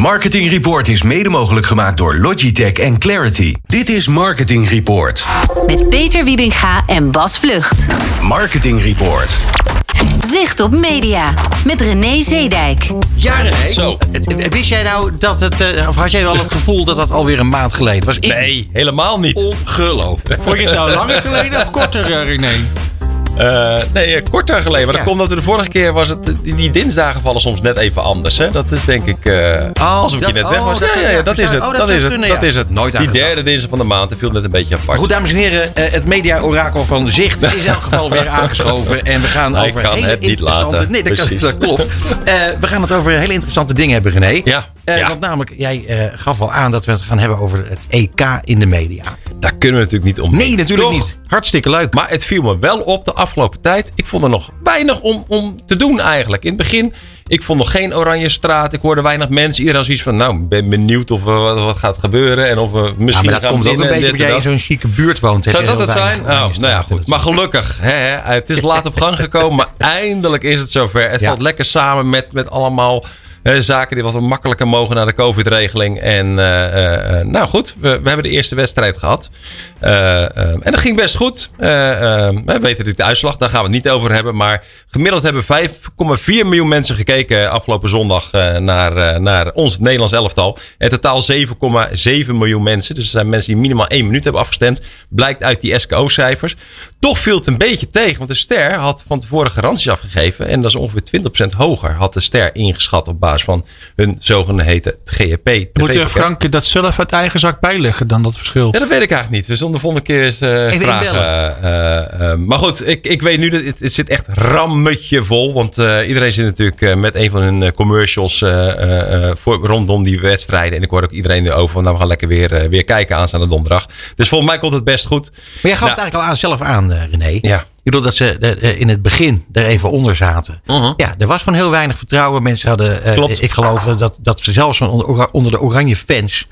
Marketing Report is mede mogelijk gemaakt door Logitech en Clarity. Dit is Marketing Report. Met Peter Wiebinga en Bas Vlucht. Marketing Report. Zicht op media. Met René Zeedijk. Ja, René. Zo. Het- wist jij nou dat het... eh, of had jij wel het gevoel dat dat alweer een maand geleden was? Ik, Nee, helemaal niet. Ongelooflijk. Vond je het nou langer geleden of korter, eh, René? Eh, nee, eh, korter geleden. Maar dat Ja. komt dat we de vorige keer was het. Die, dinsdagen vallen soms net even anders. Hè? Dat is denk ik. eh alsof je net weg oh, was. dat- ja, ja, ja, dat is het. oh, dat is het. kunnen, Dat is het. Nooit die derde dinsdag van de maand. Dat viel net een beetje apart. Goed, dames en heren, het media-orakel van Zicht is in elk geval weer aangeschoven. En we gaan over hele het niet interessante... laten. Nee, dat, klopt. We gaan het over hele interessante dingen hebben, René. Ja, ja. Want namelijk, jij eh, gaf al aan dat we het gaan hebben over het EK in de media. Daar kunnen we natuurlijk niet om. Nee, natuurlijk Toch? niet. Hartstikke leuk. Maar het viel me wel op de afgelopen tijd. Ik vond er nog weinig om, om te doen eigenlijk. In het begin, ik vond nog geen oranje straat. Ik hoorde weinig mensen. Iedereen zoiets van, nou, ben benieuwd of er wat, wat gaat gebeuren. En of we Ja, misschien maar dat komt ook een beetje omdat jij in zo'n chique buurt woont. Zou dat het zijn? Oh, nou ja, goed. Maar gelukkig, hè, hè, het is laat op gang gekomen, maar eindelijk is het zover. Het Ja. valt lekker samen met, met allemaal zaken die wat makkelijker mogen naar de COVID-regeling. En eh, eh, eh, nou goed, we, we hebben de eerste wedstrijd gehad. Eh, eh, en dat ging best goed. Eh, eh, we weten natuurlijk de uitslag, daar gaan we het niet over hebben. Maar gemiddeld hebben 5,4 miljoen mensen gekeken afgelopen zondag eh, naar, eh, naar ons Nederlands elftal. In totaal 7,7 miljoen mensen. Dus er zijn mensen die minimaal één minuut hebben afgestemd. Blijkt uit die SKO-cijfers. Toch viel het een beetje tegen. Want de Ster had van tevoren garanties afgegeven. En dat is ongeveer 20% hoger. Had de Ster ingeschat op basis van hun zogeheten GEP. Moet TV-pakket. Frank dat zelf uit eigen zak bijleggen dan dat verschil? Ja, dat weet ik eigenlijk niet. We zullen de volgende keer eens eh, Even vragen. inbellen. Eh, eh, maar goed, ik, ik weet nu dat het, het zit echt rammetje vol. Want eh, iedereen zit natuurlijk eh, met een van hun eh, commercials eh, eh, eh, voor, rondom die wedstrijden. En ik hoor ook iedereen erover van nou, we gaan lekker weer, eh, weer kijken aanstaande donderdag. Dus volgens mij komt het best goed. Maar jij gaf Nou, het eigenlijk al aan, zelf aan, eh, René. Ja. Ik bedoel dat ze eh, eh, in het begin er even onder zaten. Mhm. Ja, er was gewoon heel weinig vertrouwen. Mensen hadden, eh, ik geloof dat, dat ze zelfs onder, onder de oranje fans...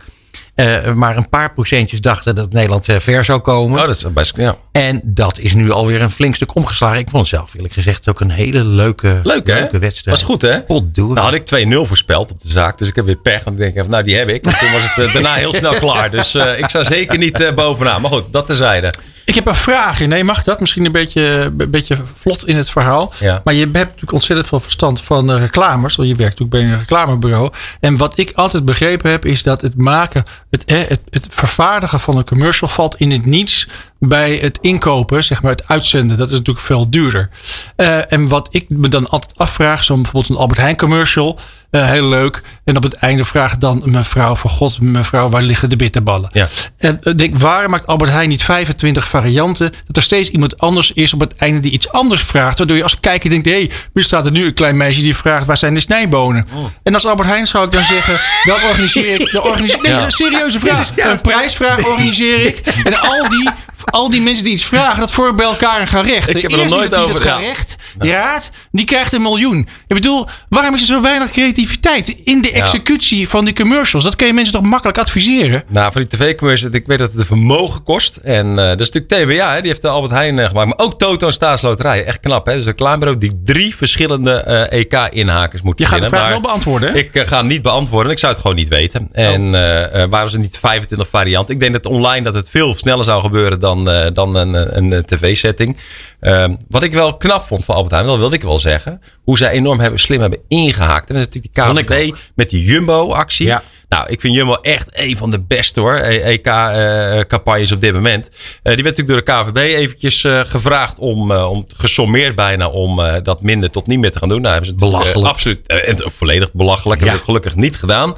maar een paar procentjes dachten dat Nederland ver zou komen. Oh, dat is best, ja. En dat is nu alweer een flink stuk omgeslagen. Ik vond het zelf eerlijk gezegd ook een hele leuke, Leuk hè? leuke wedstrijd. Was goed hè? Nou had ik 2-0 voorspeld op de zaak. Dus ik heb weer pech. Want ik denk even, nou die heb ik. En toen was het daarna heel snel klaar. Dus ik sta zeker niet bovenaan. Maar goed, dat terzijde. Ik heb een vraag. Nee, mag dat? Misschien een beetje, een beetje vlot in het verhaal. Ja. Maar je hebt natuurlijk ontzettend veel verstand van eh, reclames. Want je werkt natuurlijk bij een reclamebureau. En wat ik altijd begrepen heb, is dat het maken, het, het, het vervaardigen van een commercial valt in het niets bij het inkopen, zeg maar het uitzenden. Dat is natuurlijk veel duurder. Eh, en wat ik me dan altijd afvraag, zo'n bijvoorbeeld een Albert Heijn commercial. eh, heel leuk. En op het einde vraagt dan mevrouw van God, mevrouw, waar liggen de bitterballen? Ja. En denk, waarom maakt Albert Heijn niet 25 varianten? Dat er steeds iemand anders is op het einde die iets anders vraagt. Waardoor je als kijker denkt, hé, hey, nu staat er nu een klein meisje die vraagt, waar zijn de snijbonen? En als Albert Heijn zou ik dan zeggen, dan organiseer ik, dan organiseer, nee, Ja. dat een serieuze vraag. Een prijsvraag organiseer ik. En al die, al die mensen die iets vragen, dat voor bij elkaar een gerecht. Ik de heb er nog nooit die over- gerecht raadt, die krijgt een miljoen. Ik bedoel, waarom is er zo weinig creativiteit in de executie van die commercials? Dat kun je mensen toch makkelijk adviseren? Nou, voor die tv-commercials, ik weet dat het een vermogen kost. En eh dat is natuurlijk TWA, hè, die heeft de Albert Heijn eh, gemaakt. Maar ook Toto en Staatsloterij. Echt knap, hè? Dus een reclamebureau die drie verschillende eh, EK-inhakers moet Je gaat de vraag wel beantwoorden. hè? Ik ga hem niet beantwoorden. Ik zou het gewoon niet weten. En eh, waren ze niet 25 varianten? Ik denk dat online dat het veel sneller zou gebeuren dan, eh, dan een, een, tv-setting. Ehm, wat ik wel knap vond van Albert Heijn, dat wilde ik wel zeggen. Hoe zij enorm hebben, slim hebben ingehaakt. En dat is natuurlijk die KVB met die Jumbo-actie. Ja. Nou, ik vind Jumbo echt een van de beste hoor. EK-campagnes op dit moment. Eh, die werd natuurlijk door de KVB eventjes eh, gevraagd om, eh, om gesommeerd bijna om eh, dat minder tot niet meer te gaan doen. Nou, hebben ze het eh, Belachelijk. absoluut eh, en volledig belachelijk. Ja. Hebben ze gelukkig niet gedaan.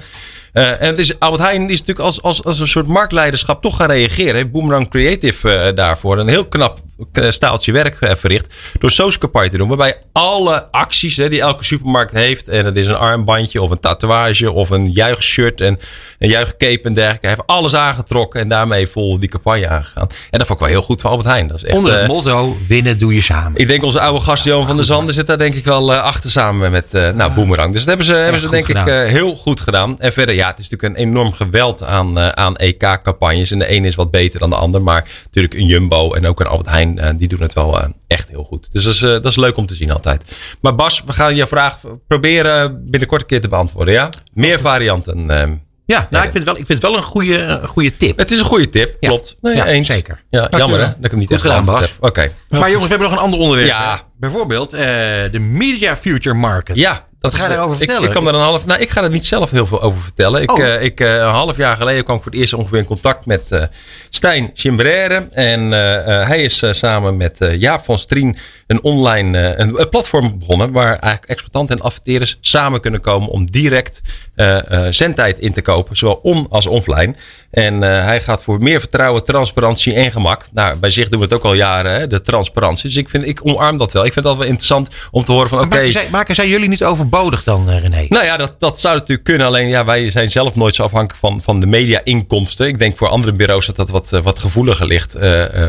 Eh, en het is, Albert Heijn is natuurlijk als, als, als een soort marktleiderschap toch gaan reageren. Heeft Boomerang Creative eh, daarvoor een heel knap eh, staaltje werk verricht. Door zo'n campagne te doen. Waarbij alle acties hè, die elke supermarkt heeft. En het is een armbandje of een tatoeage of een juichshirt en een juichcape en dergelijke. Hij heeft alles aangetrokken en daarmee vol die campagne aangegaan. En dat vond ik wel heel goed voor Albert Heijn. Dat is echt, Onder het motto, winnen doe je samen. ik denk onze oude gast Johan van der Zanden zit daar denk ik wel achter samen met nou, Boomerang. Dus dat hebben ze, hebben ze denk ik gedaan. heel goed gedaan. En verder, ja, het is natuurlijk een enorm geweld aan, eh, aan EK-campagnes. En de ene is wat beter dan de ander. Maar natuurlijk een Jumbo en ook een Albert Heijn En eh, die doen het wel eh, echt heel goed. Dus dat is, dat is leuk om te zien altijd. Maar Bas, we gaan je vraag proberen binnenkort een keer te beantwoorden. Ja? Meer varianten. ehm. Ja, nou, ik vind het wel, ik vind het wel een goede, een goede tip. het is een goede tip, Ja. klopt. Nee, Ja, eens. zeker. Ja, jammer hè, dat ik hem niet Goed echt gedaan, Bas. heb. Oké. Maar jongens, we hebben nog een ander onderwerp. Ja. Bijvoorbeeld eh, de Media Future Market. Ja, dat ga je daarover ik, vertellen? Ik, kan er een half, nou, ik ga er niet zelf heel veel over vertellen. Ik, Oh. eh, ik, eh, een half jaar geleden kwam ik voor het eerst ongeveer in contact met eh Stijn Chimbrere. En eh, eh, hij is eh, samen met eh, Jaap van Strien een online eh, een, platform begonnen. Waar eigenlijk exploitanten en adverteerders samen kunnen komen om direct eh, eh, zendtijd in te kopen. Zowel on als offline. En hij gaat voor meer vertrouwen, transparantie en gemak. Nou, bij zich doen we het ook al jaren, hè, de transparantie. Dus ik, vind, ik omarm dat wel. Ik vind dat wel interessant om te horen van oké. maken, zij, maken zij jullie niet overbodig dan, René? Nou ja, dat, dat zou natuurlijk kunnen. Alleen ja, wij zijn zelf nooit zo afhankelijk van, van de media-inkomsten. Ik denk voor andere bureaus dat dat wat, wat gevoeliger ligt.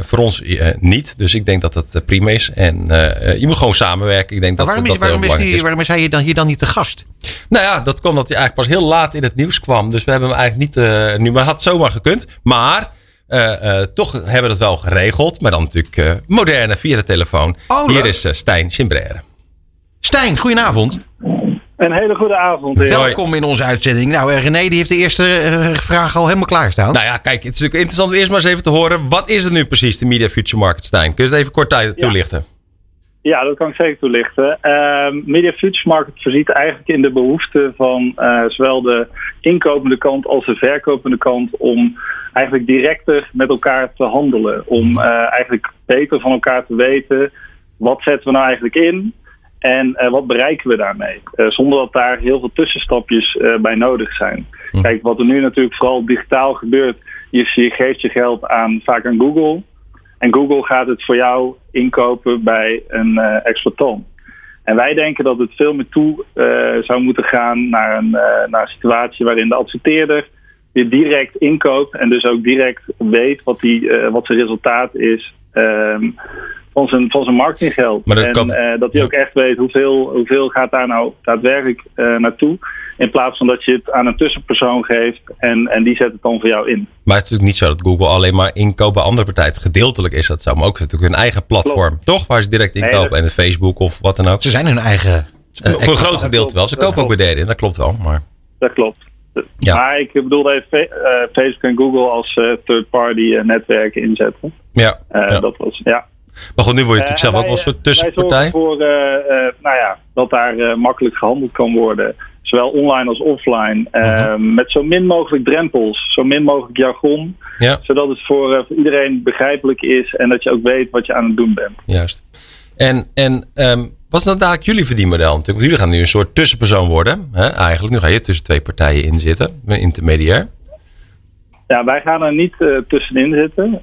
Voor ons niet. Dus ik denk dat dat prima is. En eh, eh, je moet gewoon samenwerken. Ik denk Maar dat waarom, dat is, waarom, is die, waarom is hij dan hier dan niet te gast? Nou ja, dat kwam dat hij eigenlijk pas heel laat in het nieuws kwam. Dus we hebben hem eigenlijk niet eh, nu. Maar had zomaar gekund. Maar eh, eh, toch hebben we dat wel geregeld. Maar dan natuurlijk eh, moderne via de telefoon. Oh, Hier is Stijn Chimbrere. Stijn, goedenavond. Een hele goede avond. heer. Welkom in onze uitzending. Nou, eh, René die heeft de eerste eh, vraag al helemaal klaarstaan. Nou ja, kijk, het is natuurlijk interessant om eerst maar eens even te horen. Wat is het nu precies, de Media Future Market, Stijn? Kun je het even kort toelichten? Ja, dat kan ik zeker toelichten. Ehm, Media Futures Market voorziet eigenlijk in de behoefte van eh, zowel de inkopende kant als de verkopende kant om eigenlijk directer met elkaar te handelen. Om eh, eigenlijk beter van elkaar te weten wat zetten we nou eigenlijk in en eh, wat bereiken we daarmee. Zonder dat daar heel veel tussenstapjes bij nodig zijn. Kijk, wat er nu natuurlijk vooral digitaal gebeurt, is je geeft je geld aan, vaak aan Google. En Google gaat het voor jou inkopen bij een eh, exploitant. En wij denken dat het veel meer toe eh, zou moeten gaan naar een, eh, naar een situatie waarin de adverteerder weer direct inkoopt en dus ook direct weet wat, die, wat zijn resultaat is ehm, van, zijn, van zijn marketinggeld. Dat en kan- dat hij ook echt weet hoeveel, hoeveel gaat daar nou daadwerkelijk naartoe. In plaats van dat je het aan een tussenpersoon geeft en, en die zet het dan voor jou in. Maar het is natuurlijk niet zo dat Google alleen maar inkoop bij andere partijen. Gedeeltelijk is dat zo, maar ook natuurlijk hun eigen platform. Toch? Waar ze direct Nee, inkopen. dat- en Facebook of wat dan ook. Ze zijn hun eigen... eh, voor een groot gedeelte wel. Ze Dat kopen ook bij in, dat klopt wel. Maar Dat klopt. Ja. Maar ik bedoel even eh, Facebook en Google als eh, third-party netwerken inzetten. ja. Eh, ja. Dat was, ja. Maar goed, nu word je natuurlijk zelf ook wel een soort tussenpartij. Wij zorgen eh, eh, nou ja, dat daar eh, makkelijk gehandeld kan worden. Zowel online als offline. eh, Mhm. Met zo min mogelijk drempels. Zo min mogelijk jargon. Ja, Zodat het voor, eh, voor iedereen begrijpelijk is. En dat je ook weet wat je aan het doen bent. juist. En, en ehm, wat is dan eigenlijk jullie verdienmodel? Natuurlijk, want jullie gaan nu een soort tussenpersoon worden. Hè? Eigenlijk, nu ga je tussen twee partijen in zitten. Een intermediair. Ja, wij gaan er niet eh, tussenin zitten.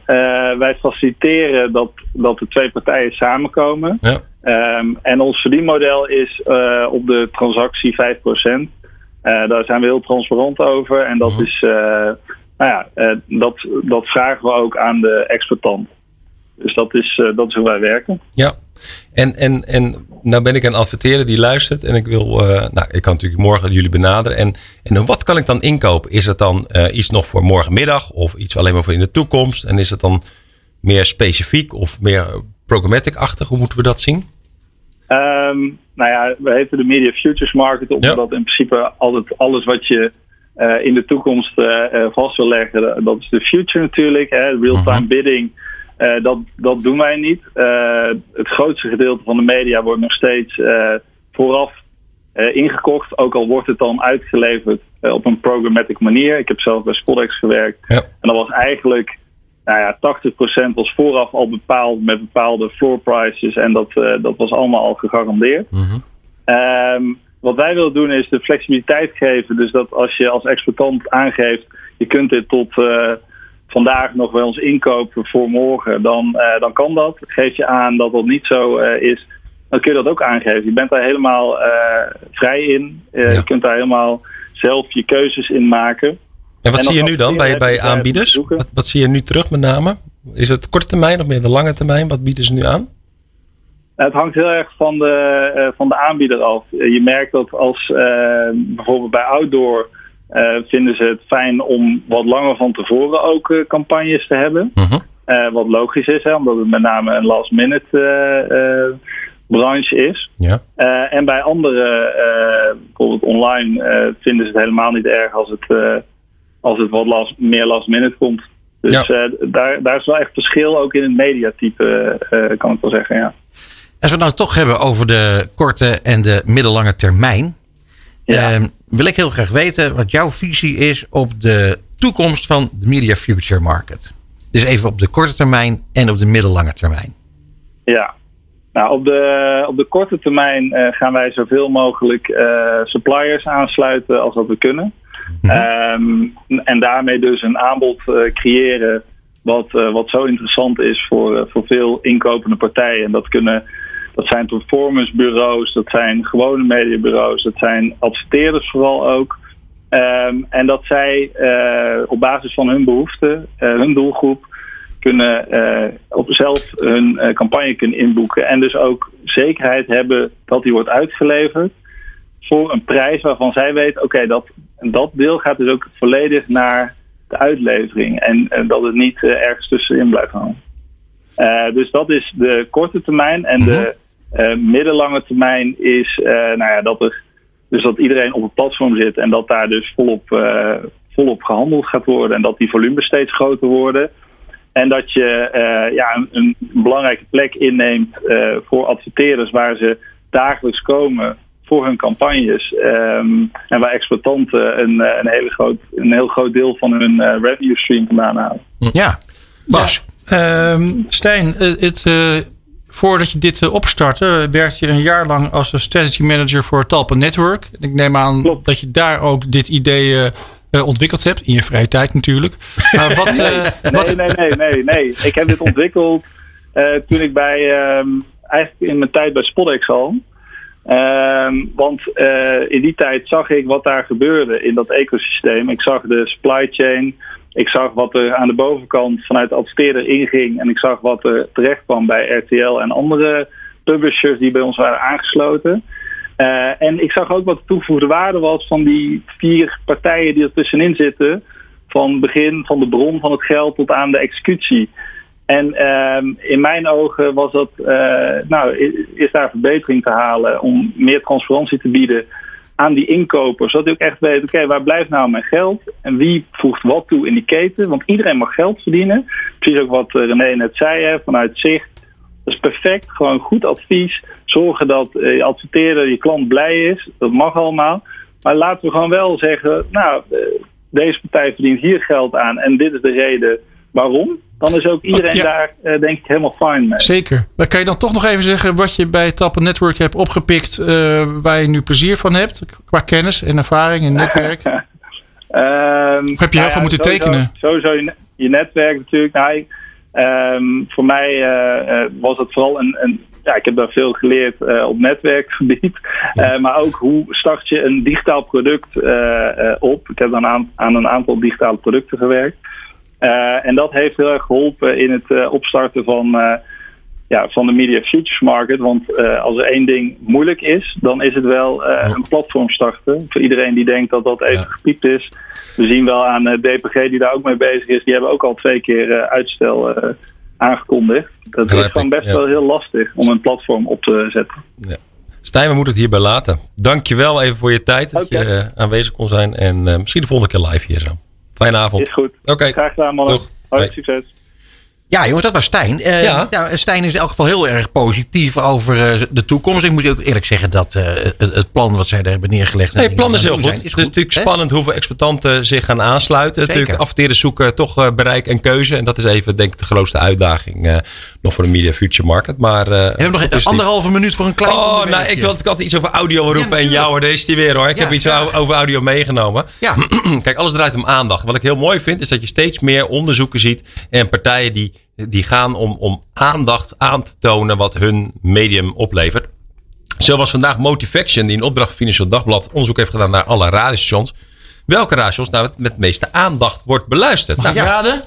Wij faciliteren dat, dat de twee partijen samenkomen. Ja. Ehm, en ons verdienmodel is eh, op de transactie 5%. Eh, daar zijn we heel transparant over. En dat Mhm. is, eh, nou ja, dat, dat vragen we ook aan de exploitant. Dus dat is, dat is hoe wij werken. Ja, en, en, en nou ben ik een adverteerder die luistert en ik wil, nou, ik kan natuurlijk morgen jullie benaderen. En, en wat kan ik dan inkopen? Is het dan iets nog voor morgenmiddag of iets alleen maar voor in de toekomst? En is het dan meer specifiek of meer programmatic-achtig? Hoe moeten we dat zien? Ehm, nou ja, we heten de Media Futures Market, omdat Ja. in principe altijd alles wat je eh, in de toekomst eh, eh, vast wil leggen, dat is de future natuurlijk. Real-time Mhm. bidding, dat, dat doen wij niet. Het grootste gedeelte van de media wordt nog steeds vooraf ingekocht, ook al wordt het dan uitgeleverd op een programmatic manier. Ik heb zelf bij Spodex gewerkt. Ja. En dat was eigenlijk nou ja, 80% was vooraf al bepaald met bepaalde floor prices. En dat, eh, dat was allemaal al gegarandeerd. Ehm, wat wij willen doen is de flexibiliteit geven. Dus dat als je als exploitant aangeeft, je kunt dit tot eh, vandaag nog bij ons inkopen voor morgen, dan, eh, dan kan dat. Geef je aan dat dat niet zo is, dan kun je dat ook aangeven. Je bent daar helemaal vrij in. Ja. Je kunt daar helemaal zelf je keuzes in maken. En wat En zie je nu dan bij, bij aanbieders? Wat, wat zie je nu terug met name? Is het korte termijn of meer de lange termijn? Wat bieden ze nu aan? Het hangt heel erg van de, eh, van de aanbieder af. Eh, je merkt dat als eh, bijvoorbeeld bij outdoor vinden ze het fijn om wat langer van tevoren ook campagnes te hebben. Mhm. Wat logisch is, hè, omdat het met name een last minute branche is. Ja. En bij andere, bijvoorbeeld online, vinden ze het helemaal niet erg als het, als het wat last, meer last minute komt. Dus Ja. eh, daar, daar is wel echt verschil ook in het mediatype, eh, kan ik wel zeggen. Ja. Als we het nou toch hebben over de korte en de middellange termijn. Ja. ehm, wil ik heel graag weten wat jouw visie is op de toekomst van de media future market. Dus even op de korte termijn en op de middellange termijn. Ja. Nou, op de, op de korte termijn eh, gaan wij zoveel mogelijk eh, suppliers aansluiten als dat we kunnen. Ehm, en daarmee dus een aanbod eh, creëren wat, eh, wat zo interessant is voor, eh, voor veel inkopende partijen. En dat, kunnen, dat zijn performancebureaus, dat zijn gewone mediabureaus, dat zijn adverteerders vooral ook. Ehm, en dat zij op basis van hun behoeften, eh, hun doelgroep, kunnen op zelf hun campagne kunnen inboeken. En dus ook zekerheid hebben dat die wordt uitgeleverd voor een prijs waarvan zij weten, oké, dat, dat deel gaat dus ook volledig naar de uitlevering. En, en dat het niet eh, ergens tussenin blijft hangen. Eh, dus dat is de korte termijn. En de eh, middellange termijn is nou ja, dat, er, dus dat iedereen op het platform zit en dat daar dus volop, volop gehandeld gaat worden. En dat die volumes steeds groter worden. En dat je ja, een, een belangrijke plek inneemt voor adverteerders waar ze dagelijks komen voor hun campagnes. Ehm, en waar exploitanten een, eh, een, hele groot, een heel groot deel van hun eh, revenue stream vandaan halen. Ja, Bas. Ehm, Stijn, eh, het, eh, voordat je dit opstartte, werkte je een jaar lang als strategy manager voor Talpa Network. Ik neem aan Klopt. dat je daar ook dit idee ontwikkeld hebt, in je vrije tijd natuurlijk. Maar wat, eh, wat, Nee, nee, nee, nee, nee. Ik heb dit ontwikkeld eh, toen ik bij, ehm, eigenlijk in mijn tijd bij Spodex al. Ehm, want eh, in die tijd zag ik wat daar gebeurde in dat ecosysteem. Ik zag de supply chain. Ik zag wat er aan de bovenkant vanuit de adverteerder inging. En ik zag wat er terecht kwam bij RTL en andere publishers die bij ons waren aangesloten. Eh, en ik zag ook wat de toegevoegde waarde was van die vier partijen die er tussenin zitten. Van begin van de bron van het geld tot aan de executie. En ehm, in mijn ogen was dat, eh, nou, is, daar verbetering te halen om meer transparantie te bieden aan die inkopers. Zodat je ook echt weet, oké, waar blijft nou mijn geld? En wie voegt wat toe in die keten? Want iedereen mag geld verdienen. Precies ook wat eh, René net zei, hè, vanuit zicht. Dat is perfect, gewoon goed advies. Zorgen dat eh, je adverteerder, je klant blij is. Dat mag allemaal. Maar laten we gewoon wel zeggen, nou, deze partij verdient hier geld aan en dit is de reden waarom. Dan is ook iedereen Ja. daar, eh, denk ik, helemaal fine mee. zeker. Maar kan je dan toch nog even zeggen wat je bij Talpa Network hebt opgepikt, eh, waar je nu plezier van hebt, qua kennis en ervaring en netwerk? Ehm, Of heb je heel veel moeten sowieso- tekenen? Sowieso je, je netwerk natuurlijk. Nou, ehm, voor mij eh, was het vooral een, een. Ja, ik heb daar veel geleerd op netwerkgebied. Maar ook hoe start je een digitaal product op. Ik heb dan aan, aan een aantal digitale producten gewerkt. Eh, en dat heeft heel erg geholpen in het eh, opstarten van, eh, ja, van de Media Futures Market. Want als er één ding moeilijk is, dan is het wel een platform starten. Voor iedereen die denkt dat dat even Ja. gepiept is. We zien wel aan DPG die daar ook mee bezig is. Die hebben ook al twee keer uitstel aangekondigd. Dat is gewoon best ja. wel heel lastig om een platform op te zetten. Stijn, we moeten het hierbij laten. Dankjewel even voor je tijd dat je aanwezig kon zijn. En misschien de volgende keer live hier zo. Fijne avond. Is goed. Oké. Graag gedaan, mannen. Doeg. Hoi, succes. Ja, jongens, dat was Stijn. Eh, Ja. nou, Stijn is in elk geval heel erg positief over eh, de toekomst. Ik moet je ook eerlijk zeggen dat eh, het, het plan wat zij daar hebben neergelegd. Nee, het plan is heel goed. doen Het zijn, is natuurlijk hè? spannend hoeveel exploitanten zich gaan aansluiten. Zeker. Natuurlijk adverteerders zoeken toch bereik en keuze. En dat is even denk ik de grootste uitdaging nog voor de Media Future Market. Maar, We hebben nog een is anderhalve minuut voor een klein Oh, nou, ik wil altijd iets over audio roepen. en jou, hoor, daar is die weer hoor. Ik Ja, heb iets over audio meegenomen. Ja, Kijk, alles draait om aandacht. Wat ik heel mooi vind, is dat je steeds meer onderzoeken ziet. En partijen die, die gaan om, om aandacht aan te tonen wat hun medium oplevert. Zo was vandaag Motivaction, die in opdracht van Financieel Dagblad onderzoek heeft gedaan naar alle radiostations. Welke radiostations nou met, met de meeste aandacht wordt beluisterd? Mag ik Nou, raden?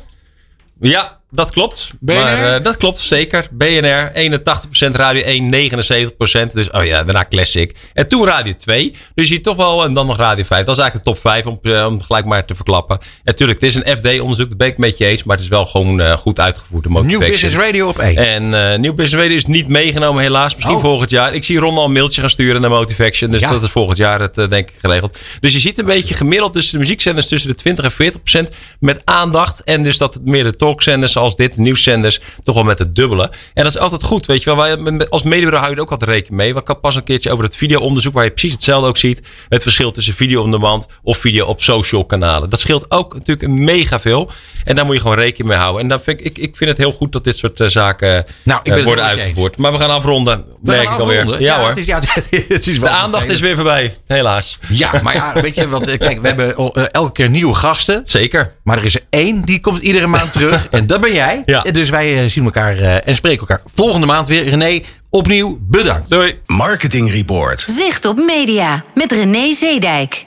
ja, Dat klopt. BNR? Maar, eh, dat klopt, zeker. BNR, 81%, Radio 1, 79%. Dus, oh ja, daarna Classic. En toen Radio 2. Dus je ziet toch wel, en dan nog Radio 5. Dat is eigenlijk de top 5, om, eh, om gelijk maar te verklappen. En natuurlijk, het is een FD-onderzoek, dat ben ik met je eens. Maar het is wel gewoon eh, goed uitgevoerd, de Nieuw motivation. Business Radio op één. En Nieuw Business Radio is niet meegenomen, helaas. Misschien Oh. volgend jaar. Ik zie Ron al een mailtje gaan sturen naar Motivation. Dus Ja. dat is volgend jaar het, denk ik geregeld. Dus je ziet een beetje gemiddeld tussen de muziekzenders tussen de 20 en 40 procent met aandacht. En dus dat meer de talkzenders zoals dit, de nieuwszenders, toch wel met het dubbele. En dat is altijd goed, weet je wel. Wij, als medebureau hou je er ook altijd rekening mee. Want ik had pas een keertje over het videoonderzoek waar je precies hetzelfde ook ziet. Het verschil tussen video on demand of video op social kanalen. Dat scheelt ook natuurlijk mega veel. En daar moet je gewoon rekening mee houden. En dan vind ik, ik, ik vind het heel goed dat dit soort eh, zaken Nou, ik ben eh, het worden uitgevoerd. Maar we gaan afronden. We gaan afronden. Ja, hoor. Het is, ja, het is wel de aandacht is weer voorbij, helaas. Ja, maar ja, weet je, want eh, kijk, we hebben eh, elke keer nieuwe gasten. Zeker. Maar er is er één die komt iedere maand terug. En dat ben jij. Ja. Dus wij eh, zien elkaar eh, en spreken elkaar volgende maand weer. René, opnieuw bedankt. Doei. Marketing Report. Zicht op media met René Zeedijk.